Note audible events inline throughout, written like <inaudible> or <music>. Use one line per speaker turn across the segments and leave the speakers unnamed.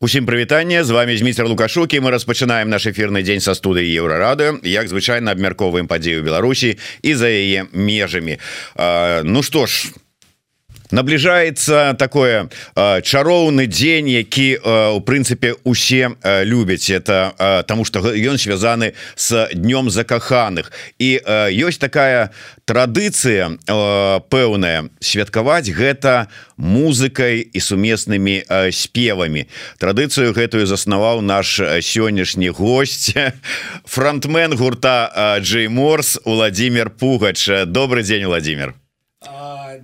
Усім прывітанне з вами Зміцер лукашукі мы распачынаем наш эфірны дзень са студыі еўрарады як звычайна абмярковаем падзею Беларусі і за яе межамі Ну што ж набліжаецца такое чароўны дзень які у прынцыпе усе любяць. Это тому что ён связаны с днём закаханых. І ёсць такая традыцыя пэўная святкаваць гэта музыкай і сумеснымі спевамі. Традыцыю гэтую заснаваў наш сённяшні гость <laughs> фронтмен гурта Джей Морс Владимир Пугач. Добрый день Владимир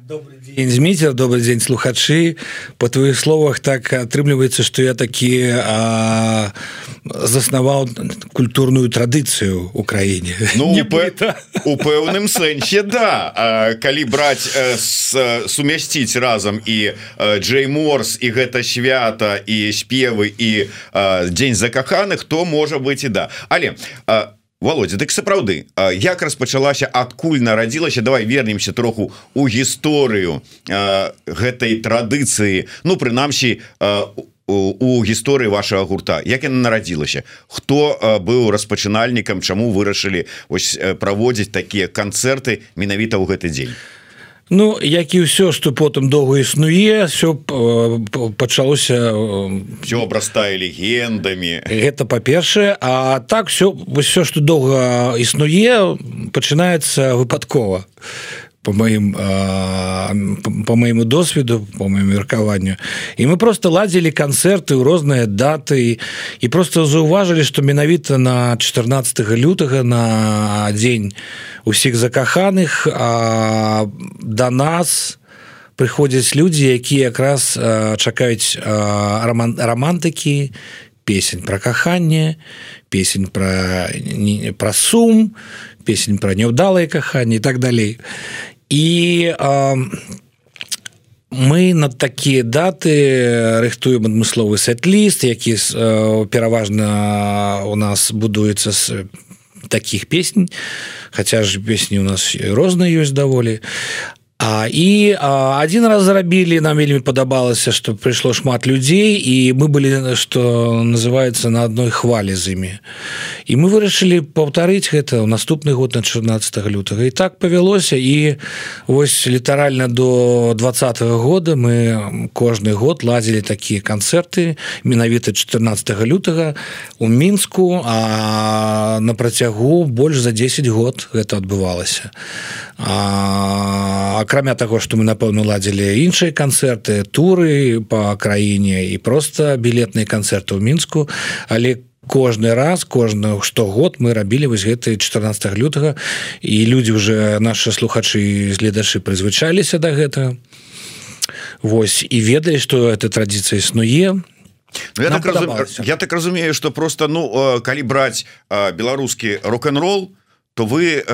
добрый день. Змейцер добрый день слухачы по твоих словах так атрымліваецца что я такі заснаваў культурную традыцыю у краіне
ну, у пэўным сэнсе да. Калі браць сумясціць разам і Джей Морс і гэта свята і спевы і дзень закаханых то можа быть і да. Але у Володя дык сапраўды як распачалася адкуль нарадзілася давай вернемся троху у гісторыю гэтай традыцыі Ну прынамсі у гісторыі вашага гурта. Як яна нарадзілася хто быў распачынальнікам чаму вырашылі ось праводзіць такія канцэрты менавіта ў гэты дзень
Ну як і ўсё что потым доўга існуе все пачалося
все обрастае легендамі.
Гэта па-першае. А так все все что доўга існуе пачынаецца выпадкова по моим по моему досведу по моему меркаванню і мы просто ладзілі канцэрты ў розныя даты і просто заўважылі что менавіта на 14 лютага на дзень усіх закаханых до нас прыходзяць людзі якія якраз чакаюць роман романтыкі песень про каханне песень про про сум песень про няўдалае каханне і так далей і а, мы на такія даты рыхтуем адмысловы сет-ліст які пераважна у нас будуецца з таких песень хотя ж песні у нас розныя ёсць даволі А, і а, один раз зарабілі нам вельмі падабалася что прыйшло шмат людзей і мы былі что называется на одной хвалі з імі і мы вырашылі паўтарыць гэта ў наступны год на 14 лютага і так павялося і ось літаральна до двадцатого года мы кожны год ладзілі такія канцэрты менавіта 14 лютага у мінску а на працягу больш за 10 год гэта адбывалася а акрамя таго што мы напэўна ладзілі іншыя канцэрты туры по краіне і просто білетныя канцэрты ў мінску. Але кожны раз кожны штогод мы рабілі вось гэты 14 лютага. І людзі уже наши слухачы гледачы прызвычаліся до да гэтага. Вось і ведалі что эта традіцыя існуе.
Ну, я, так разум... я так разумею что просто ну калі браць беларускі рок-н-рол то вы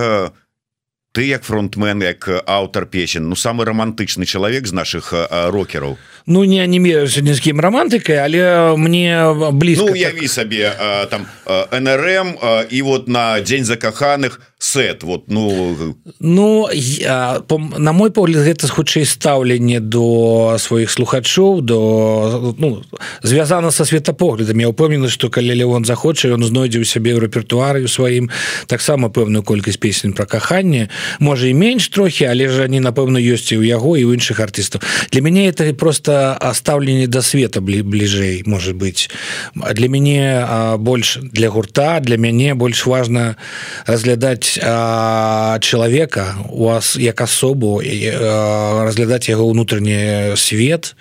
ты як фронтмен як аўтар песен Ну самы романтычны чалавек з наших рокераў.
Ну не анімеюся ні з кім романтыкай але мне блізка
ну, яві так... сабе там нрм і вот на дзень закаханых сет вот ну
ну я, по, на мой погляд гэта хутчэй стаўленне до сваіх слухачоў до ну звязана со светапоглядам я упомніны что калі Леон захоча ён знойдзе у сябе ў рэпертуары у сваім таксама пэўную колькасць песень про каханне. Можа і менш трохі але ж они напэўна ёсць і у яго і ў іншых артыстаў. Для мяне это просто стаўленне до света бли бліжэй может быть для мяне больш для гурта для мяне больш важно разглядаць разглядаць чалавека у вас як асобу разглядаць яго ўнутрыні свет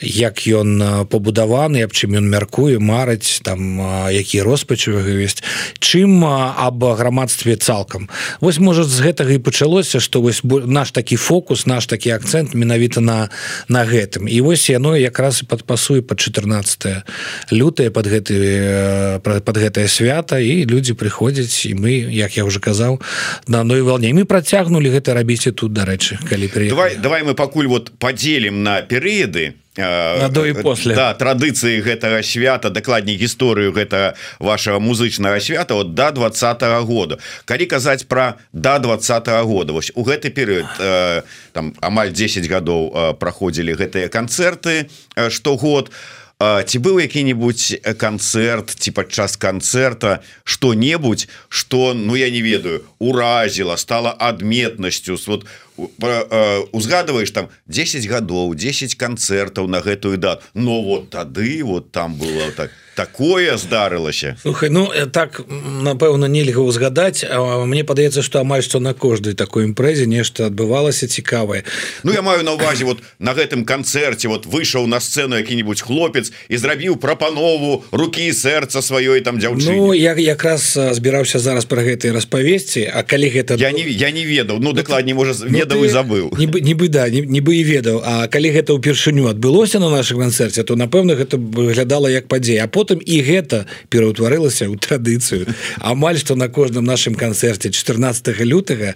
як ён пабудаваны аб чым ён мяркуе марыць там які роспачывага ёсць чым аб грамадстве цалкам. Вось можа з гэтага і пачалося што вось наш такі фокус наш такі акцэнт менавіта на на гэтым. І вось яно якраз і падпасуе под 14 лютае под гэты под гэтае свята і людзі прыходзяць і мы як я уже казаў на одной волне мы працягнули гэта рабіць і тут дарэчы калі
при давай давай мы пакуль вот подзелім на перыяды
до і после.
да, традыцыі гэтага свята дакладней гісторыю гэта вашего музычнага свята от до двадцатого года. Калі казаць про до двадцатого года вось у гэты перыяд э, там амаль 10 гадоў э, праходзілі гэтыя канцэрты штогод ці быў які-нибудь канцэрт ці падчас канцэрта что-небудзь что ну я не ведаю уразіла стала адметнасцю. Вот узгадываешь там 10 гадоў 10 канцэртаў на гэтую дат но вот тады вот там было так такое здарылася?
Слухай, ну э, так напэўна нельга узгадаць мне падаецца что амаль што на кожнай такой імпрэзе нешта адбывалася цікавае.
Ну я маю на увазе вот на гэтым канцэрце вот выйшаў на сцену які-нибудь хлопец і зрабіў прапанову руки сэрца сваёй там дзяўчыны
Ну я якраз збіраўся зараз про гэтай распавесці А калі гэта
я не я не ведаў. Ну дакладней можа ведаў ну, і забыў.
нібы нібы да нібы і ведаў. А калі гэта ўпершыню адбылося на нашем канцэрце то напэўна гэта выглядала як падзея. А потом потым і гэта пераўтварылася ў традыцыю. Амаль што на кожным нашым канцэрце 14 лютага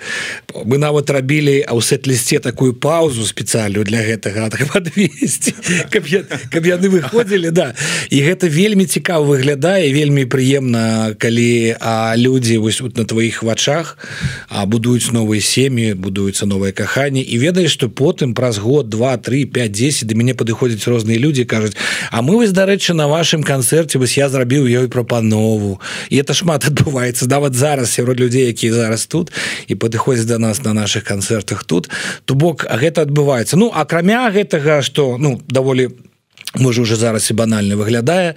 мы нават рабілі а ў сэт-лісце такую паузу спецыялю для гэтага подвесці каб, я, каб яны выходзілі да. І гэта вельмі цікава выглядае вельмі прыемна калі а людзі вось на тваіх вачах а будуюць новыя сем'і будуюцца новыя каханні і ведаеш што потым праз год 2 3 5 10 да мяне падыходзяць розныя людзі кажуць А мы вось дарэчы на вашым канцэрце канцэрце вось я зрабіў ёй прапанову і это шмат адбываецца нават зараз сярод людзей якія зараз тут і падыходзяць до нас на наших канцэртах тут то бок гэта адбываецца. Ну акрамя гэтага что ну даволі можа уже зараз і банальна выглядае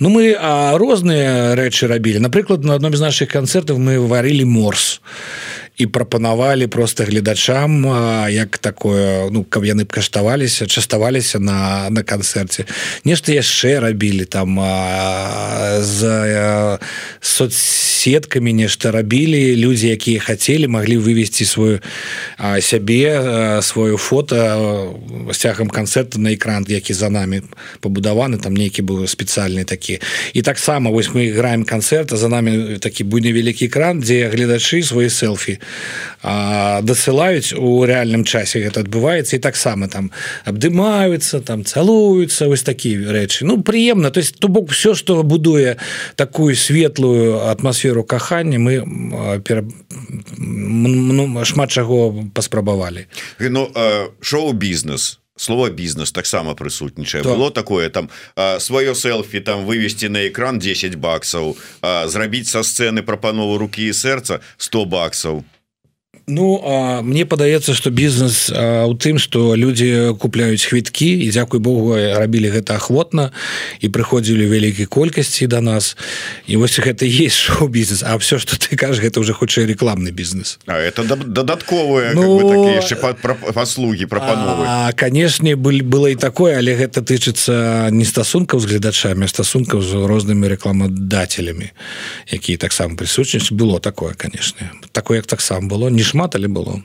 Ну мы розныя рэчы рабілі. Напрыклад на адном з наших канцэртаў мы варылі морс. і прапанавалі просто гледачам як такое ну каб яны б каштаваліся частаваліся на на канцэрце. Нешта яшчэ рабілі там а, з соцсеткамі нешта рабілі. Людзі якія хацелі маглі вывесці сваю а, сябе сваю фото сцягам канцэрта на экран які за нами пабудаваны там нейкі быў спецыяльны такі і таксама вось мы играем канцэрта за нами такі буйны вялікі экран дзе гледачы свае селфі дасылаюць у рэальным часе гэта адбываецца і таксама там абдымаюцца там цалуюцца вось такія рэчы Ну прыемна то есть то бок все что будуе такую светлую атмасферу кахання мы пер... ну, шмат чаго паспрабавалі
ну, шоу-бізнес слово бізнес таксама прысутнічае было такое там сваё селфі там вывести на экран 10 баксаў зрабіць са сцэны прапанову руки і сэрца 100 баксаў
Ну а мне падаецца что бізнес у тым что люди купляюць хвіткі і дзякуй Богу рабілі гэта ахвотна і прыходзілі вялікай колькасці до нас. І вось гэта есть <laughs> шоу бізнес А все что ты кажаш гэта уже хутчэй рекламны бізнес.
А это дадатковыя ну, паслуги прапановы.
Канешне быль было і такое але гэта тычыцца не стасункаў з гледачамі стасункаў з рознымі рекламадателями якія таксама прысутнічаць было такое канешне. Такое як таксам было. Не шмат але было?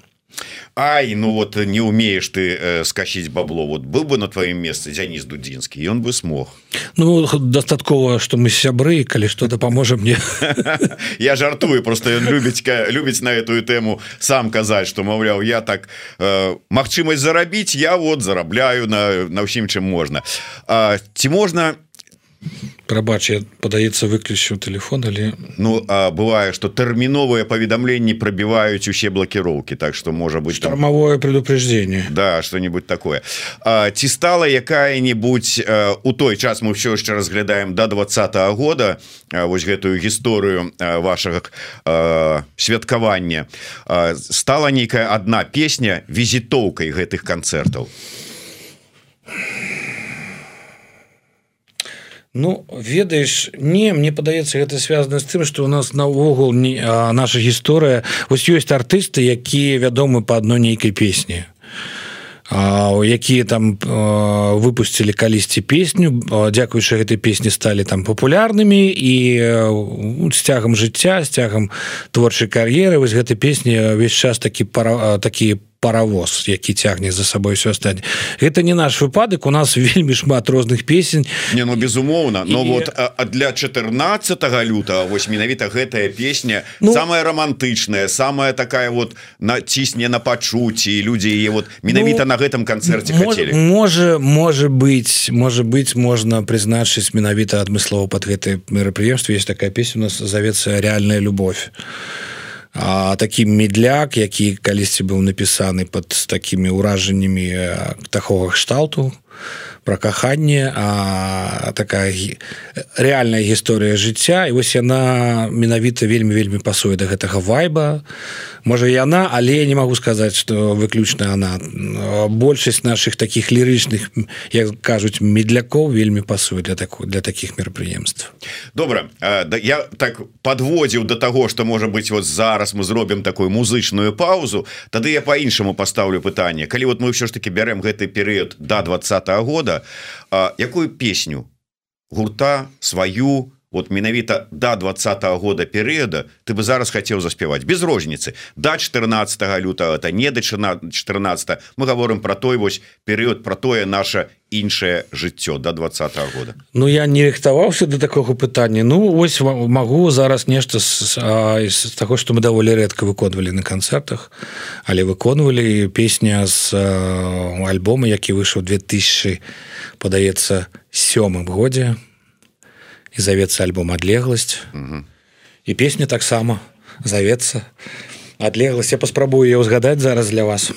Ай ну вот не умеешь ты э, скачить бабло. Вот был бы на твоем месте Дзяніс дудзінскі ён бы смог.
Ну дастаткова что мы сябры калі что дапаможа мне. <laughs>
Я жартую просто ён любіць любіць на эту тэму сам казаць что маўляў я так э, магчымасць зарабіць я вот зарабляю на на ўсім чым можна ці можна
прабач падаецца выключу телефон але
Ну а бывае что тэрміновыя паведамленні пробіваюць усе блокіроўки так что можа быть
штормовое предупреждение.
Да что-нибудь такое. А, ці стала якая-нибудь у той час мы все яшчэ разглядаем до два -го года вось гэтую гісторыю вашага святкавання стала нейкая одна песня візітоўкай гэтых канцэртаў
а Ну ведаеш не мне падаецца гэта связано з тым что у нас наогул не наша гісторыя ось ёсць артысты якія вядомы по адной нейкай песні. Якія там выпусцілі калісьці песню дзякуючы гэтай песні сталі там папулярнымі і з цягам жыцця з цягам творчай кар'еры. Вось гэтай песні ўвесь час такі пара такі по паровоз які цягне за сабой все стаць это не наш выпадак у нас <laughs> вельмі шмат розных песень.
Не ну безумоўна но і... вот а для 14 лютого вось менавіта гэтая песня ну, самая романтычная самая такая вот на цісне на пачуцці людзі яе вот менавіта ну, на гэтым канцэрце
хотели. можа можа быть можа быть можна прызначыць менавіта адмыслова под гэтай мерапрыемстве есть такая песня у нас завецца реальная любовь а, такі медляк які калісьці быў напісаны под такими ўражаннямі такого кшталту про каханне такая реальная гісторыя жыцця. І вось яна менавіта вельмі вельмі пасуе до гэтага вайба. Можа яна але я не могу сказаць что выключна она большасць наших таких лірычных як кажуць медляков вельмі пасуе для такой для таких мерапрыемств
добра. Да я так подводзіў до того что можа быть вот зараз мы зробім такую музычную паузу. Тады я по-іншаму поставлю пытанне. Калі вот мы все ж таки бярем гэты перыяд до двадцатого года якую песню? Гурта сваю вот менавіта до двадцатого года перыяда ты бы зараз хотел заспяваць без розніцы. До 14 лютого это не до 14 мы говорим про той вось перыяд про тое наше іншае жыццё до двадцатого года?
Ну я не рыхтаваўся до такого пытання. Ну ось могу зараз нешта з, з таго что мы даволі рэдка выконвалі на канцэртах але выконвалі. Песня з альбома які выйшаў 2000 падаецца сёмым годзе. І завецца альбом адлегласць і песня таксама завецца адлегласць я паспрабую ее ўзгадаць зараз для вас.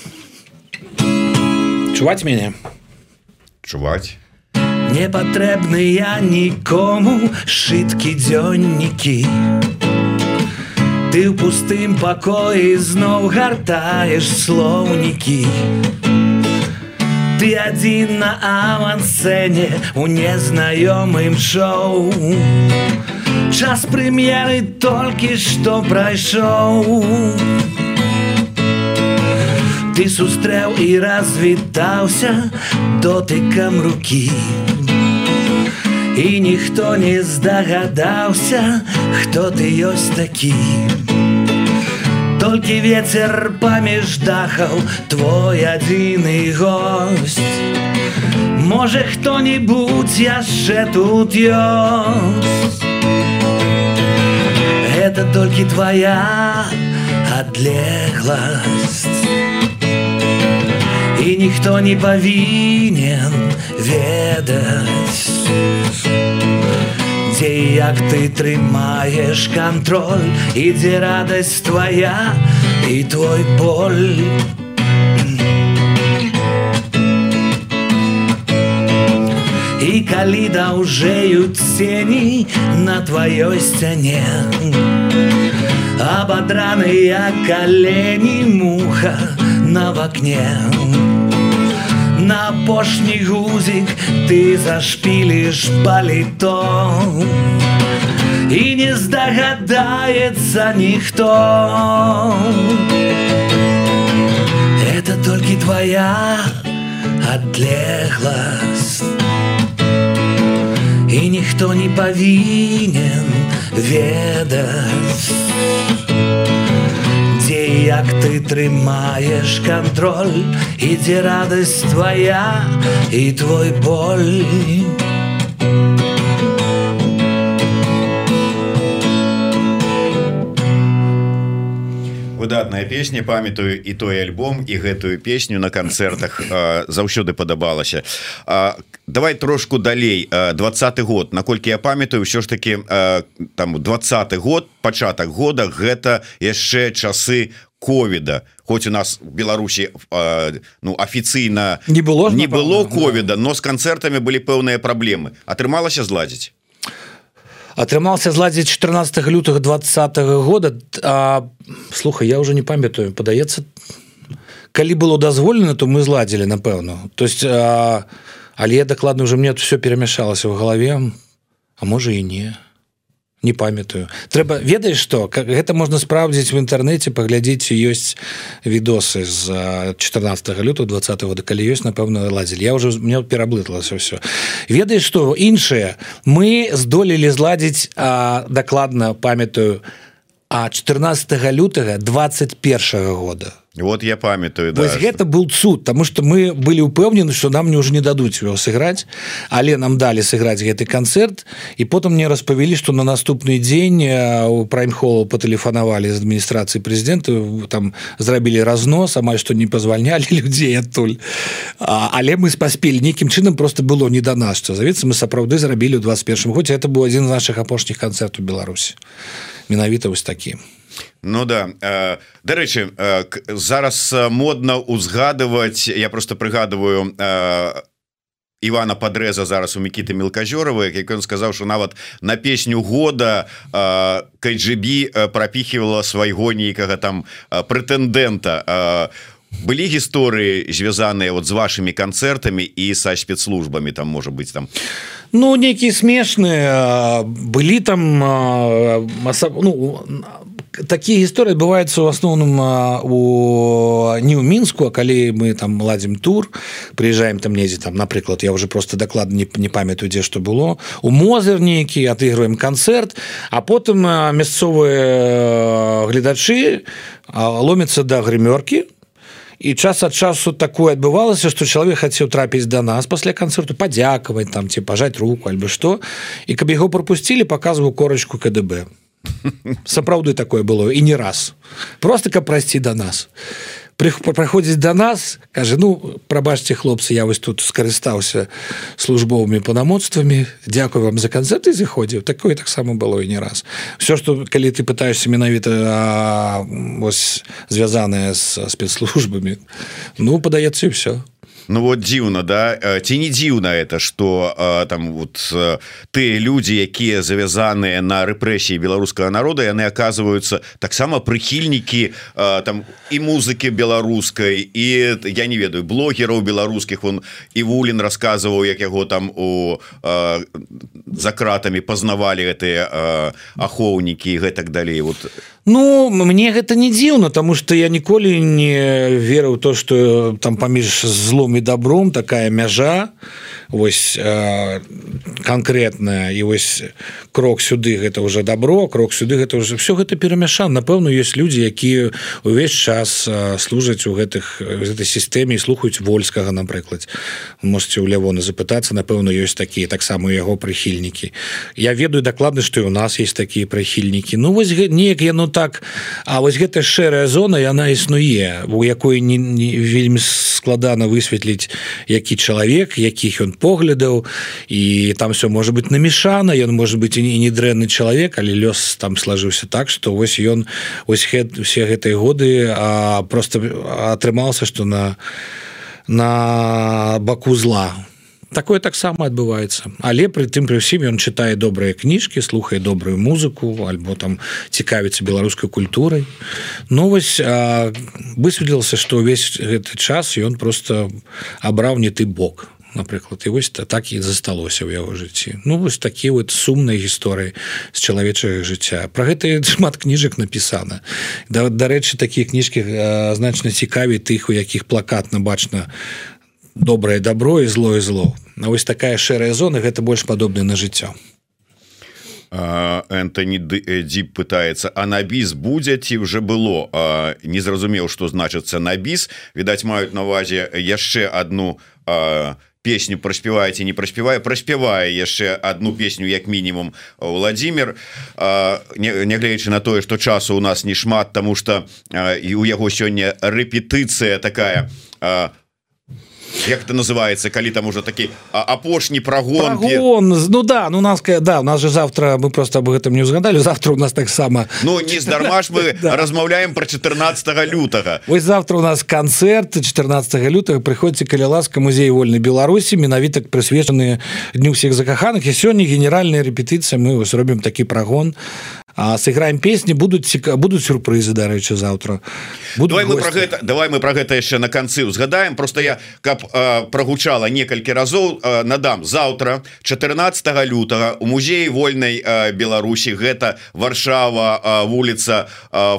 Чуваць мяне
чуваць
не патрэбныя нікому шыткі дзённікі. Ты ў пустым пакоі зноў гартаеш слоўнікі. Ты адзін на авансцэне у незнаёмым шоу. Час прэм'еры толькі што прайшоў ты сустрэў і развітаўся дотыкам рукі. І ніхто не здагадаўся хто ты ёсць такі. Толькі ветер паміж дахаў твой адзіны гость можа хто-нибудь яшчэ тут ёсць. Это толькі твоя адлегласць і ніхто не павінен ведаць дзе як ты трымаеш кантроль ідзе радасць твоя і твой боль. І калі даўжэюць цені на тваёй сцяне абадраныя калені муха на вакне на апошні гузік ты зашпіліш паліто і не здагадаецца ніхто это толькі твоя адлегласць і ніхто не павінен ведаць дзе Як ты трымаеш кантроль ідзе радасць твоя і твой боль
выдатная песня памятаю і той альбом і гэтую песню на канцэртах заўсёды падабалася. Давай трошку далей. Двадцатый год. Наколькі я памятаю ўсё ж таки там двадцатый год пачатак года гэта яшчэ часы ковіда. Хоць у нас Беларусі ну афіцыйна
не было
не было ковіда но з канцэртамі былі пэўныя праблемы. Атрымалася зладзіць
атрымался зладзіць 14 лютых двадцатого -го года. А, слухай я уже не памятаю падаецца калі было дазволена то мы зладзілі напэўна. То есть а, але дакладна уже мне все перамяшалася в галаве а можа і не не памятаю. Трэба ведаеш что как гэта можна спраўдзіць в інтэрнэце паглядзець ёсць відосы з 14 лютого 20 года. Калі ёсць напэўна ладзілі. Я уже мне пераблытлася все ведаеш что іншыя мы здолелі зладзіць дакладна памятаю а 14 лютага 21 года
вот я памятаю
да, гэта был цуд тому что мы были упэўнены что нам мне уже не дадуць его сыграць але нам далі сыграць гэты канцэрт і потым мне распавялі что на наступны дзень у праймхолу патэлефанавалі з адміністрацыі прэзідэнта там зрабілі разнос амаль што не пазвальнялі <laughs> людзей адтуль. Але мы паспелі нейкім чынам просто было не да нас что завецца мы сапраўды зрабілі ў 21 годзе. Это быў адзін з наших апошніх канцэртаў Беларусі. Менавіта вось такі
Ну да дарэчы зараз модна узгадываць я просто прыгадываю Івана падрэза зараз у мікіты мелкажёравы як ён сказаў что нават на песню года кайджибі прапіхівала свайго нейкага там прэтэндэнта. Былі гісторыі звязаныя вот з вашими канцэртамі і са спецслужбамі там можа быть там?
Ну нейкія смешныя былі там ну, такія гісторыі адбываюцца у асноўным у не ў мінску А калі мы там ладзім тур приезжаем там недзе там напрыклад я уже просто дакладна не, не памятаю дзе што было. У мозер нейкі отыгрываем канцэрт а потым мясцовыя гледачы ломятся да грымёркі і час ад часу такое адбывалася што чалавек хацеў трапіць да нас пасля канцэрту падзякаваць там ці пажаць руку альбо што і каб яго пропусцілі показваў корачку КДБ сапраўды такое было і не раз. Просто каб прайсці да нас. Праходзіць да нас кажа ну прабачце хлопцы я вось тут скарыстаўся службовымі панамоцтвамі Дякую вам за канцэрты зыходзіў такое таксама было і не раз. Все что калі ты пытаешься менавіта вось звязаная з спецслужбамі ну падаецца все
Ну вот дзіўна да? Ці не дзіўна это что там вот ты люди якія завязаныя на рэпрэсіі беларускага народа яны оказываются таксама прыхільнікі там і музыкі беларускай і я не ведаю блогераў беларускіх он і вулін рассказываў як яго там у за кратамі пазнавалі гэтыя ахоўнікі гэтак далей вот
Ну мне гэта не дзіўна тому что я ніколі не верыў то что там паміж злом і добром такая мяжа вось э, конкретная і вось крок сюды гэта уже добро крок сюды гэта уже все гэта перамяшан напэўна есть люди якія увесь час э, служаць у гэтых этой сістэме слухаюць вольскага напрыклад. Можете у лявона запытацца напэўна ёсць такія таксама яго прыхільнікі. Я ведаю дакладна что у нас есть такія прыхільнікі. Ну вось неяк яно так А вось гэта шэрая зона яна існуе у якой не, не вельмі складана высветліць які чалавек якіх ён поглядаў і там все может быть намешана ён может быть і не дрэнны чалавек але лёс там сложыўся так что вось ён ось гэт, все гэтай годы а просто атрымался что на на баку зла. Такое таксама адбываецца. Але при тым при ўсім ён чытае добрыя кніжкі слухае добрую музыку альбо там цікавіцца беларускай культурай. Ну вось высветлілася что увесь гэты час ён просто абраў не ты бок напрыклад. І вось так і засталося ў яго жыцці. Ну вось такі вот сумнай гісторыі з чалавечага жыцця. Про гэта шмат кніжак напісана. Да, дарэчы такія кніжкі значна цікаві тых у якіх плакатна бачна добрае добро і зло і зло. А вось такая шэрая зона гэта больш падобная на жыццё.
Энтоні дзіп пытаецца а на біс будзе ці уже было? Не зразумеў что значыцца на біс відаць маюць на увазе яшчэ одну а, песню праспяваеце не праспявае праспявае яшчэ одну песню як мінімум Владимир. Нягледзячы на тое что часу у нас не шмат тому что і у яго сёння рэпетыцыя такая у як это называется калі там уже такі апошні прогон
Прогон, Ну да ну нас да у нас же завтра мы просто об гэтым не узгадали завтра у нас таксама
Ну не здарма ж мы <laughs> да. размаўляем про 14 лютага
Вось завтра у нас концерт 14 лютага приходите каля ласка музей вольной Беларусі менавітак прысвечаны дню всех закаханых і сёння генеральная рэпетыцыя мы зробім такі прогон. Сыграем песні будуць будуць сюрпрызы дарэчы завтра.
Давай мы про гэта давай мы про гэта яшчэ на канцы узгадаем просто я каб прогучала некалькі разоў надам. Завтра 14 лютага у музеі вольнай Беларусі гэта варшава вуліца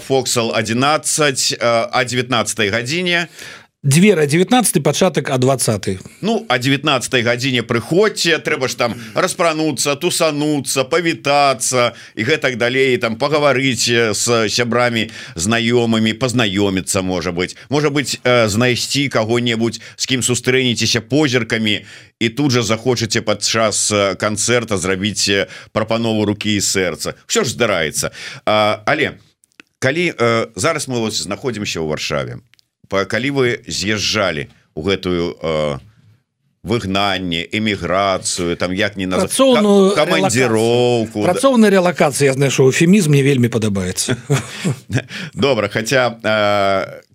фоксал 11 а 19 гадзіне а
двера 19 пачатак а 20
ну а 19 гадзіне прыходзьце трэба ж там распрануцца тусануцца павітацца і гэтак далей там пагаварыць с сябрамі знаёмымі пазнаёміцца можа быть можа быть знайсці кого-небудзь з кім сустрэнецеся позіркамі і тут жа захочаце падчас канцэрта зрабіць прапанову рукі і сэрца. Все ж здараецца. Але калі зараз мы знаходзімся ў варшаве калі вы з'язджалі у гэтую э, выгнанне эміграцыю там як не на
працоўную камандзіроўку працоўная релакацыя знайшоў эфемізм мне вельмі падабаецца.
Добра хотя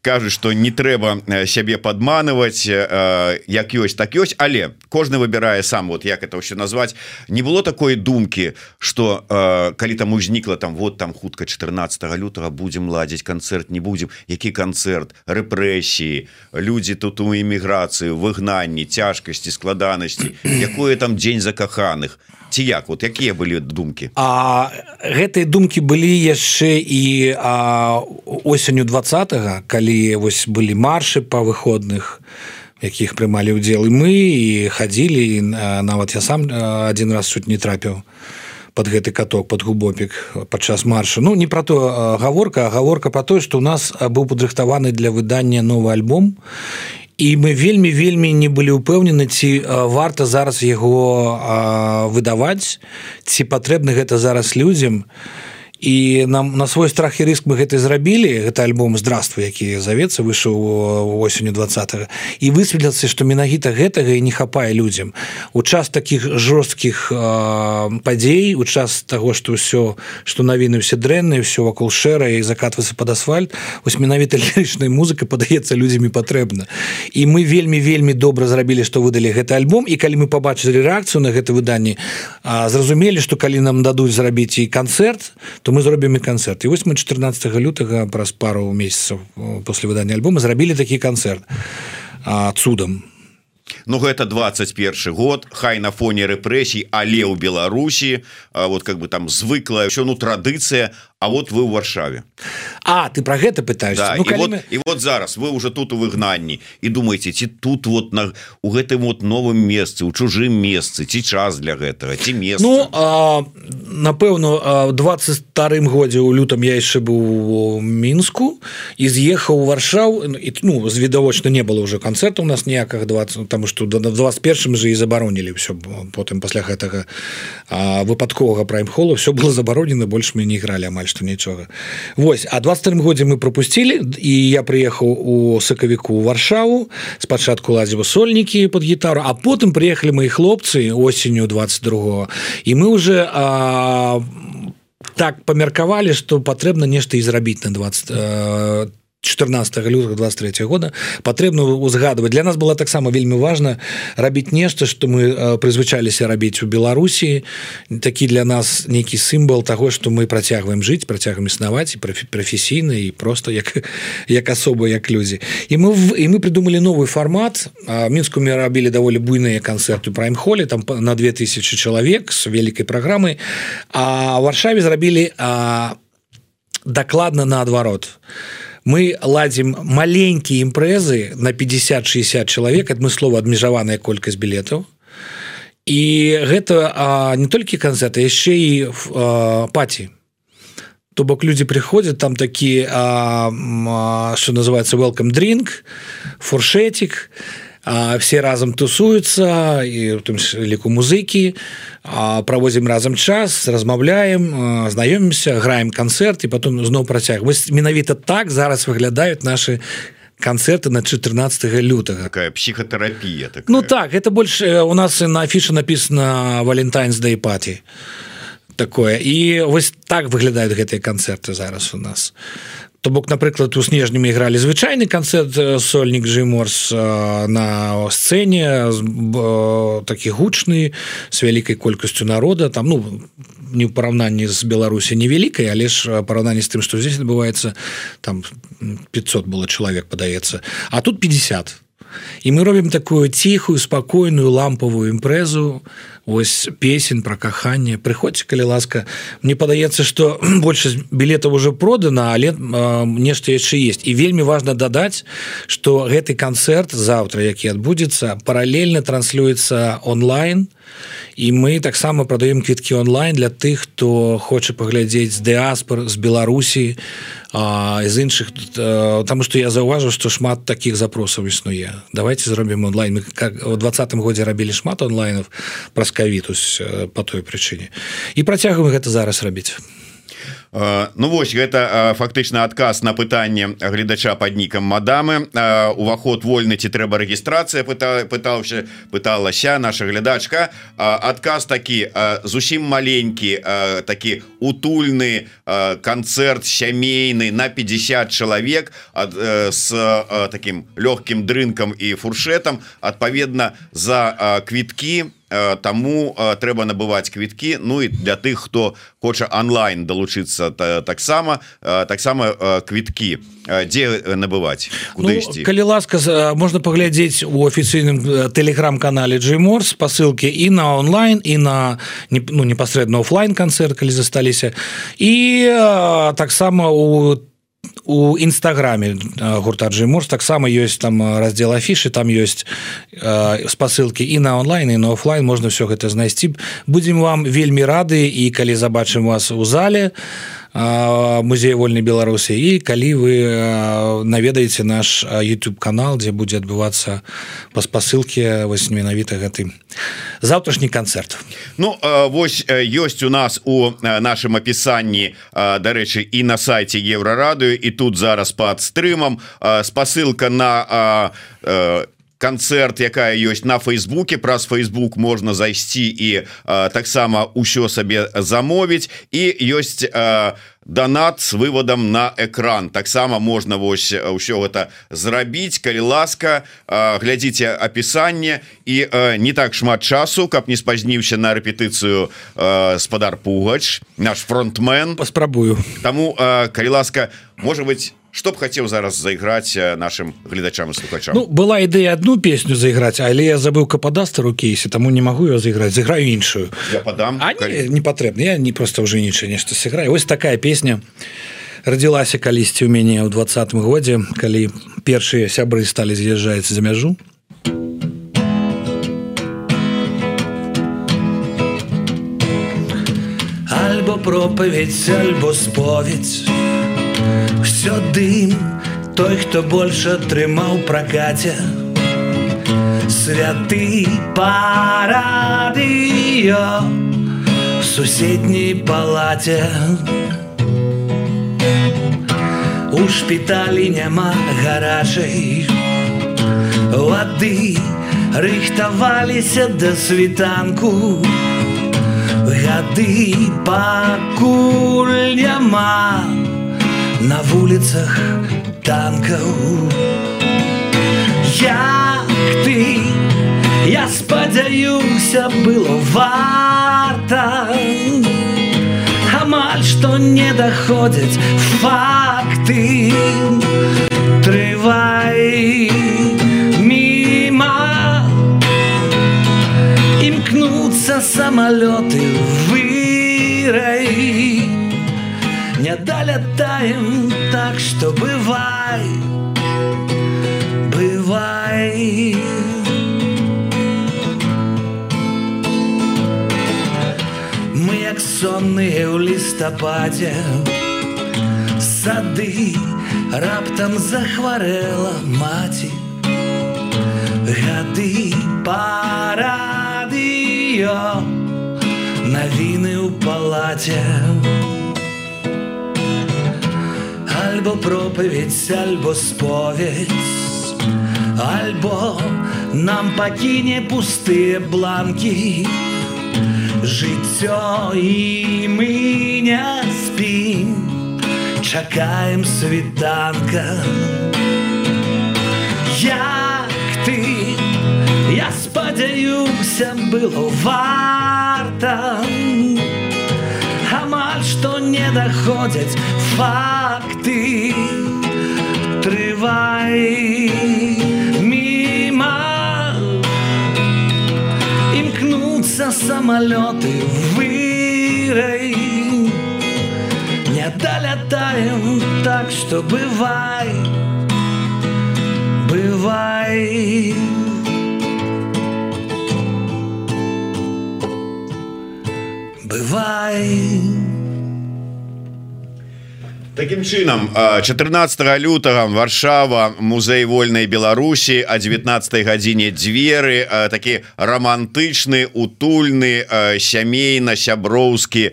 кажуць что не трэба сябе падманываць як ёсць так ёсць. Але кожны выбірае сам вот як это ўсё назваць. Не было такой думкі что калі там узнікла там вот там хутка 14 лютага будем ладзіць канцэрт не будем які канцэрт? Рэпрэсіі людзі тут у эміграцыі выгнанні цяжкасці складанасці. <clears throat> Якое там дзень закаханых? Ці як? Вот якія былі думкі?
А гэтыя думкі былі яшчэ і осенню двадцатого калі вось былі маршы па выходных якіх прымалі ўдзел і мы і хадзілі нават я сам один раз чуть не трапіў под гэты каток под губопік падчас марша. Ну не про то гаворка гаворка про тое что у нас быў падрыхтаваны для выдання новы альбом. І мы вельмі вельмі не былі ўпэўнены ці варта зараз яго выдаваць ці патрэбны гэта зараз людзям. і і нам на свой страх і рыск мы гэта зрабілі гэта альбом здравствуй які завецца выйшаў осенню 20 і высветляцца што менавіта гэтага і не хапае людзям. У час таких жорсткіх падзей у час того что ўсё что навіны все дрэнны все вакол шэра і закатвацца под асфальт ось менавіта лірычная музыка падаецца людзямі патрэбна. І мы вельмі вельмі добра зрабілі што выдалі гэты альбом. І калі мы побачылі рэакцыю на гэта выданні зразумелі што калі нам дадуць зрабіць і канцэрт то мы зробім і канцэрт. І вось мы 14 лютага праз пару месяцаў после выдання альбома зрабілі такі канцэрт цудам.
Ну гэта 21 год хай на фоне рэпрэсій але ў Беларусі вот как бы там звыклая все ну традыцыя А вот вы ў варшаве
А ты про гэта пытаешь да,
ну, і, вот, мы... і вот зараз вы уже тут у выгнанні і думаете ці тут вот на у гэтым вот новым месцы у чужым месцы ці час для гэтага ці мест
Ну напэўна 22 годзе у лютам я яшчэ быў у мінску і з'ехаў варшаў і ну відавочна не было уже канцэрта у нас ніякага 20 тому что да 21 же і забаронілі все потым пасля гэтага выпадковага праймхолу все было забаронена больш мы не игралі амаль что нічога. Вось а 22 годзе мы пропусцілі і я прыехаў у сакавіку варшаву спачатку лазіва сольнікі под гітару а потым приехали мои хлопцы осенню 22 і мы уже а, так памеркавалі что патрэбна нешта і зрабіць на 20 а, 14 лютага 23 года патрэбна узгадывать. Для нас было таксама вельмі важно рабіць нешта что мы э, прызвычаліся рабіць у Беларусі. Такі для нас нейкі сімвол того что мы працягваем жыць працягам існаваць і прафесійна і просто як <laughs> як асоба як людзі. І мы і мы придумали новый формат мінску мы рабілі даволі буйныя канцэрты праймхоле там на 2000 чалавек с вялікай праграмы а варшаве зрабілі дакладна наадварот. а мы ладзім маленькія імпрэзы на 50-60 чалавек адмыслова абмежаваная колькасць білетаў і гэта а, не толькі канцэрты яшчэ і паці то бок людзі прыходзяць там такі что называется welcome drink фуршетик все разам тусуюцца і тым ліку музыкі праводзім разам час размаўляем знаёмімся граем канцэрт і потом зноў працяг вось менавіта так зараз выглядаюць наши канцэрты на 14 лютага
такая психотерапія
такая. Ну так это больше у нас на афіше написано валентайнс да пати такое. І вось так выглядаюць гэтыя канцэрты зараз у нас то то бок напрыклад у снежні мы ігралі звычайны канцэрт сольнік жыморс на сцэне такі гучны з вялікай колькасцю народа. Там ну не ў параўнанні з беларусі невялікай але ж параўнанні з тым што здесь адбываецца там 500 было чалавек падаецца. А тут 50 і мы робім такую ціхую спакойную лампавую імпрэзу ось песень про каханне прыходзьце калі ласка мне падаецца что <clears throat> большасць білетаў уже продана але нешта яшчэ есть. І вельмі важно дадаць что гэты канцэрт завтра які адбудзецца паралельна транслюецца онлайн і мы таксама прадаем квіткі онлайн для тых хто хоча паглядзець з дыаспор з беларусі з іншых там что я заўважу что шмат таких запросаў існуе. Давайте зробім онлайн. Мы как у двадцатым годзе рабілі шмат онлайнов праз кавітус по той прычыне. І працягваем гэта зараз рабіць
Ну вось гэта фактычна адказ на пытанне гледача под нікам мадамы. Уваход вольны ці трэба рэгістрацыя пыта пытаўся пыталася наша глядачка адказ такі зусім маленькі такі утульны канцэрт сямейны на 50 чалавек с таким лёгкім дрынкам і фуршетам адпаведна за квіткі на Э, таму трэба набываць квіткі Ну і для тых хто хоча онлайн далучыцца таксама таксама квіткі дзе набываць
ну, калі ласка можна паглядзець у афіцыйным тэлеграм-канале Джеймор спасылкі і на онлайн і на ну непасрэдна офлайн канцэрт калі засталіся і таксама у у нстаграме гурта Джиморс таксама ёсць там раздел афішы там ёсць э, спасылкі і на онлайн і на офлайн можна все гэта знайсці будзем вам вельмі рады і калі забачым вас у зале то музея вольнай беларусі і калі вы наведаеце наш youtube канал дзе будзе адбывацца па спасылке вось менавіта гэты завтрашні канцэрт
Ну вось ёсць у нас у нашым апісанні дарэчы і на сайте еўрарадыю і тут зараз пад стрымам спасылка на канцэрт якая ёсць на фейсбуке. Праз Facebook можна зайсці і таксама ўсё сабе замовіць. І ёсць донат с выводом на экран. Таксама можна вось ўсё гэта зрабіць. Калі ласка глядзіце опісанне і не так шмат часу каб не спазніўся на рэпетыцыю спадар пугач наш фронтмен.
Паспрабую.
Таму калі ласка может быть что б хацеў зараз зайграць нашим гледачам слухачам?
Ну, была ідэя одну песню зайграць але я забыў кападастару кейсе таму не магу ее зайграць зайграю іншую.
Я подам
калі... не патрэбна я не просто уже ніча нешта сыграю. Ось такая песня радзілася калісьці ў мяне ў двадцатым годзе калі першыя сябры сталі з'язджаецца за мяжу. Альбо пропаведь альбо споведь все дым той хто больше атрымаў пракаце святы парадыё суседняй палаце у шпіталі няма гарачай воды рыхтаваліся да світанку гады пакуль няма на вулицах танкаў як ты я спадзяюся было варта амаль што не даходзяць факты трывай міма імкнуцца самалёты вырай не долетаем так что бывай бывай. Мы як сонные ў лістападзе сады раптам захварэла маці. Гады парадыё навіны ў палаце. у альбо пропаведь альбо споведь альбо нам пакіне пустыя бланки жыццё і мы не спім чакаем світанка як ты я спадзяюся было варта амаль што не даходзяць факт ты трывай мимо. Імкнуцца самолеты вырай не долетаем так что бывай бывай.
Бывай Таким чынам 14 лютага Варшава музей вольнай Беларусі а 19 гадзіне дзверы такі романтычны утульны сямейна-сяброўскі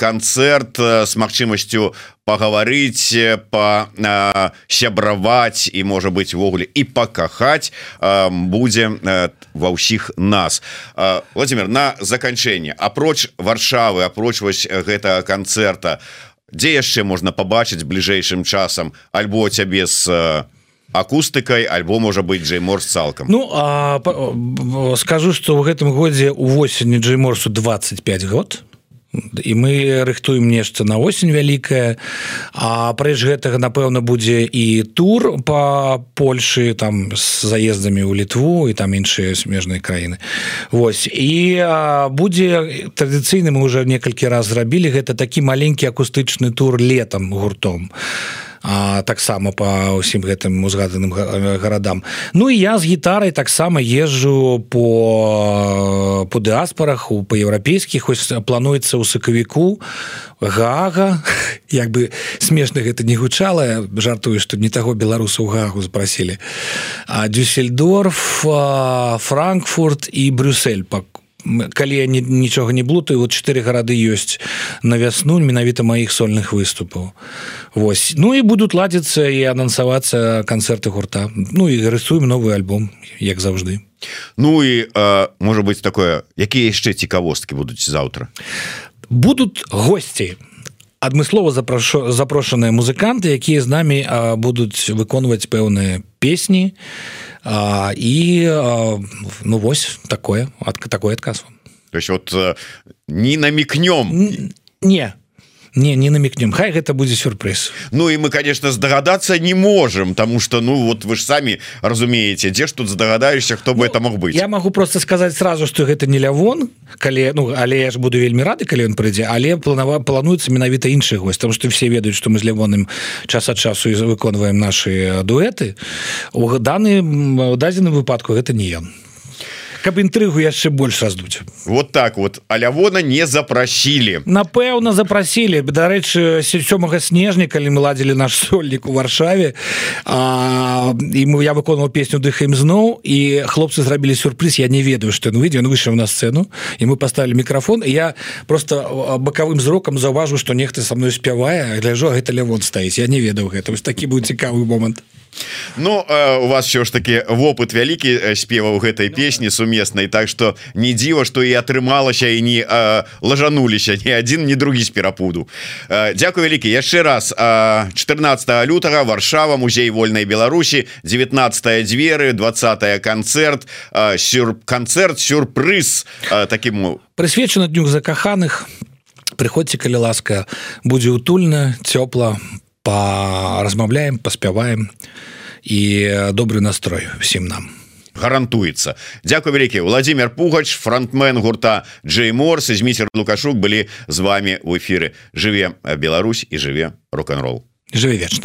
канцэрт с магчымасцю пагаварыць по сябраваць і можа быть ввогуле і пакахаць будзе ва ўсіх нас. Владимир на заканчэнне апроч варшавы апроч вось гэтага канцэрта дзе яшчэ можна пабачыць бліжэйшым часам? Альбо цябе з акустыкай альбо можа быть джейморс цалкам.
Ну а, скажу что в гэтым годзе увосені джейморсу 25 год і мы рыхтуем нешта на осень вялікая А прэч гэтага напэўна будзе і тур по Польшы там з заездамі ў літву і там іншыя смежныя краіны. Вось. І будзе традыцыйны мы уже некалькі раз зрабілі гэта такі маленькі акустычны тур летом гуртом. а таксама по ўсім гэтым узгаданым гарадам. Ну і я з гітарай таксама езжу по по дыаспорах у по еўрапейскіх. Хоць плануецца ў сакавіку гага. <laughs> Як бы смешна гэта не гучала жартую што не таго беларусаў гагу запрасілі. А дюссельдорф франкфурт і брюссель пакку калі я нічога не блутаю вот чатыры гарады ёсць на вясну менавіта маіх сольных выступаў. Вось. Ну і будуць ладзіцца і анансавацца канцэрты гурта. Ну і рысуем новы альбом як заўжды.
Ну і э, можа быть такое якія яшчэ цікавосткі будуць заўтра?
Будут госці. Адмыслова запрашу запрошаныя музыканты якія з намі будуць выконваць пэўныя песні. а, і а, ну вось такое ад такой адказ
то есть вот не намікнём
не не не намікнем Хай гэта будзе сюрприз.
Ну і мы конечно здагадацца не можем тому что ну вот вы ж самі разумееце дзе ж тут здагадаешься хто бы ну, это мог быть?
Я могу просто сказать сразу что гэта не лявон калі ну але я ж буду вельмі рады калі он прыйдзе але планава плануецца менавіта іншы гость там что все ведаюць что мы з лявоным час ад часу і выконваем наши дуэты. У даны дадзеным выпадку гэта не ён каб інтрыгу яшчэ больш раздуць.
Вот так вот. Алявона не запрасілі
напэўна запрасілі дарэчы сёмага снежня калі мы ладзілі наш <laughs> сольнік у варшаве і мы я выконваў песню дыхаем зноў і хлопцы зрабілі сюрприз я не ведаю што ён выйдзе. Он выйшаў на сцэну і мы поставілі мікрафон я просто бакавым зрокам заўважу што нехта са мной спявае гляжу гэта лявон стаіць. Я не ведаў гэта вось такі быў цікавы момант.
Ну у вас що ж таки вопыт вялікі спеваў гэтай песні сумеснай Так что не дзіва что і атрымалася і не лажануліся ні один ні другі з перапуду Дякую вялікі яшчэ раз. 14 лютага варшава музей вольнай Беларусі 19 дзверы 20 канцэрт сюр канцэрт сюрпрыз таким
прысвечана днюх закаханых. Прыходзьце калі ласка будзе утульна цёпла по размаўляем паспяваем і добрый настрой всім нам
гарантуецца Дякую вялікі Владимир Пугач фронтмен гурта Джейморс і зміцер лукашук былі з вами в эфиры жыве Беларусь і жыве рок-н-рол
жыве вечна